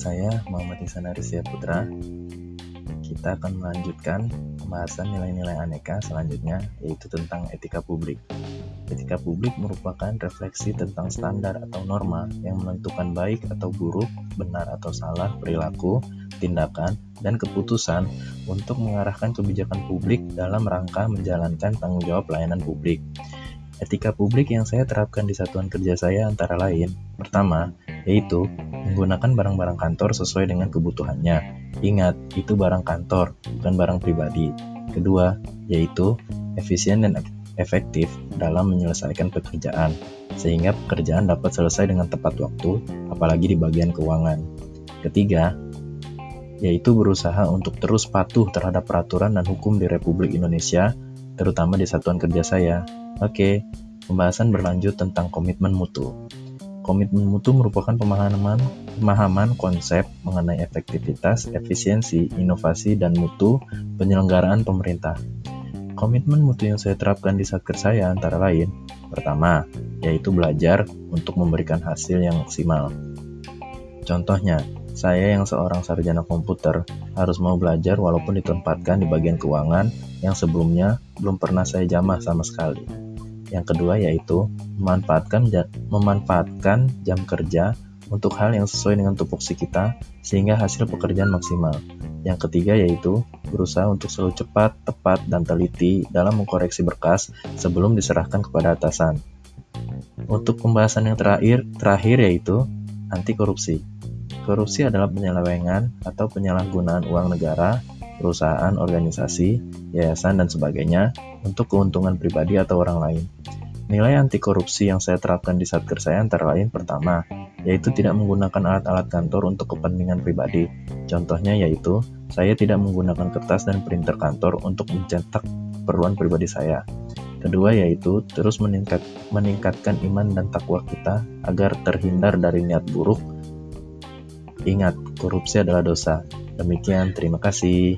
Saya Muhammad Ihsan Arisia Putra. Kita akan melanjutkan pembahasan nilai-nilai aneka selanjutnya, yaitu tentang etika publik. Etika publik merupakan refleksi tentang standar atau norma yang menentukan baik atau buruk, benar atau salah perilaku, tindakan, dan keputusan untuk mengarahkan kebijakan publik dalam rangka menjalankan tanggung jawab pelayanan publik. Etika publik yang saya terapkan di satuan kerja saya antara lain, pertama, yaitu menggunakan barang-barang kantor sesuai dengan kebutuhannya. Ingat, itu barang kantor, bukan barang pribadi. Kedua, yaitu efisien dan efektif dalam menyelesaikan pekerjaan, sehingga pekerjaan dapat selesai dengan tepat waktu, apalagi di bagian keuangan. Ketiga, yaitu berusaha untuk terus patuh terhadap peraturan dan hukum di Republik Indonesia, terutama di satuan kerja saya. Oke, pembahasan berlanjut tentang komitmen mutu. Komitmen mutu merupakan pemahaman pemahaman konsep mengenai efektivitas, efisiensi, inovasi, dan mutu penyelenggaraan pemerintah. Komitmen mutu yang saya terapkan di Satker saya antara lain, pertama, yaitu belajar untuk memberikan hasil yang maksimal. Contohnya, saya yang seorang sarjana komputer harus mau belajar walaupun ditempatkan di bagian keuangan yang sebelumnya belum pernah saya jamah sama sekali. Yang kedua yaitu memanfaatkan memanfaatkan jam kerja untuk hal yang sesuai dengan tupoksi kita sehingga hasil pekerjaan maksimal. Yang ketiga yaitu berusaha untuk selalu cepat, tepat, dan teliti dalam mengkoreksi berkas sebelum diserahkan kepada atasan. Untuk pembahasan yang terakhir, terakhir yaitu anti korupsi. Korupsi adalah penyelewengan atau penyalahgunaan uang negara, perusahaan, organisasi, yayasan, dan sebagainya untuk keuntungan pribadi atau orang lain. Nilai anti korupsi yang saya terapkan di Satker saya antara lain pertama, yaitu tidak menggunakan alat-alat kantor untuk kepentingan pribadi. Contohnya yaitu, saya tidak menggunakan kertas dan printer kantor untuk mencetak keperluan pribadi saya. Kedua yaitu terus meningkat, meningkatkan iman dan takwa kita agar terhindar dari niat buruk. Ingat, korupsi adalah dosa. Demikian, terima kasih.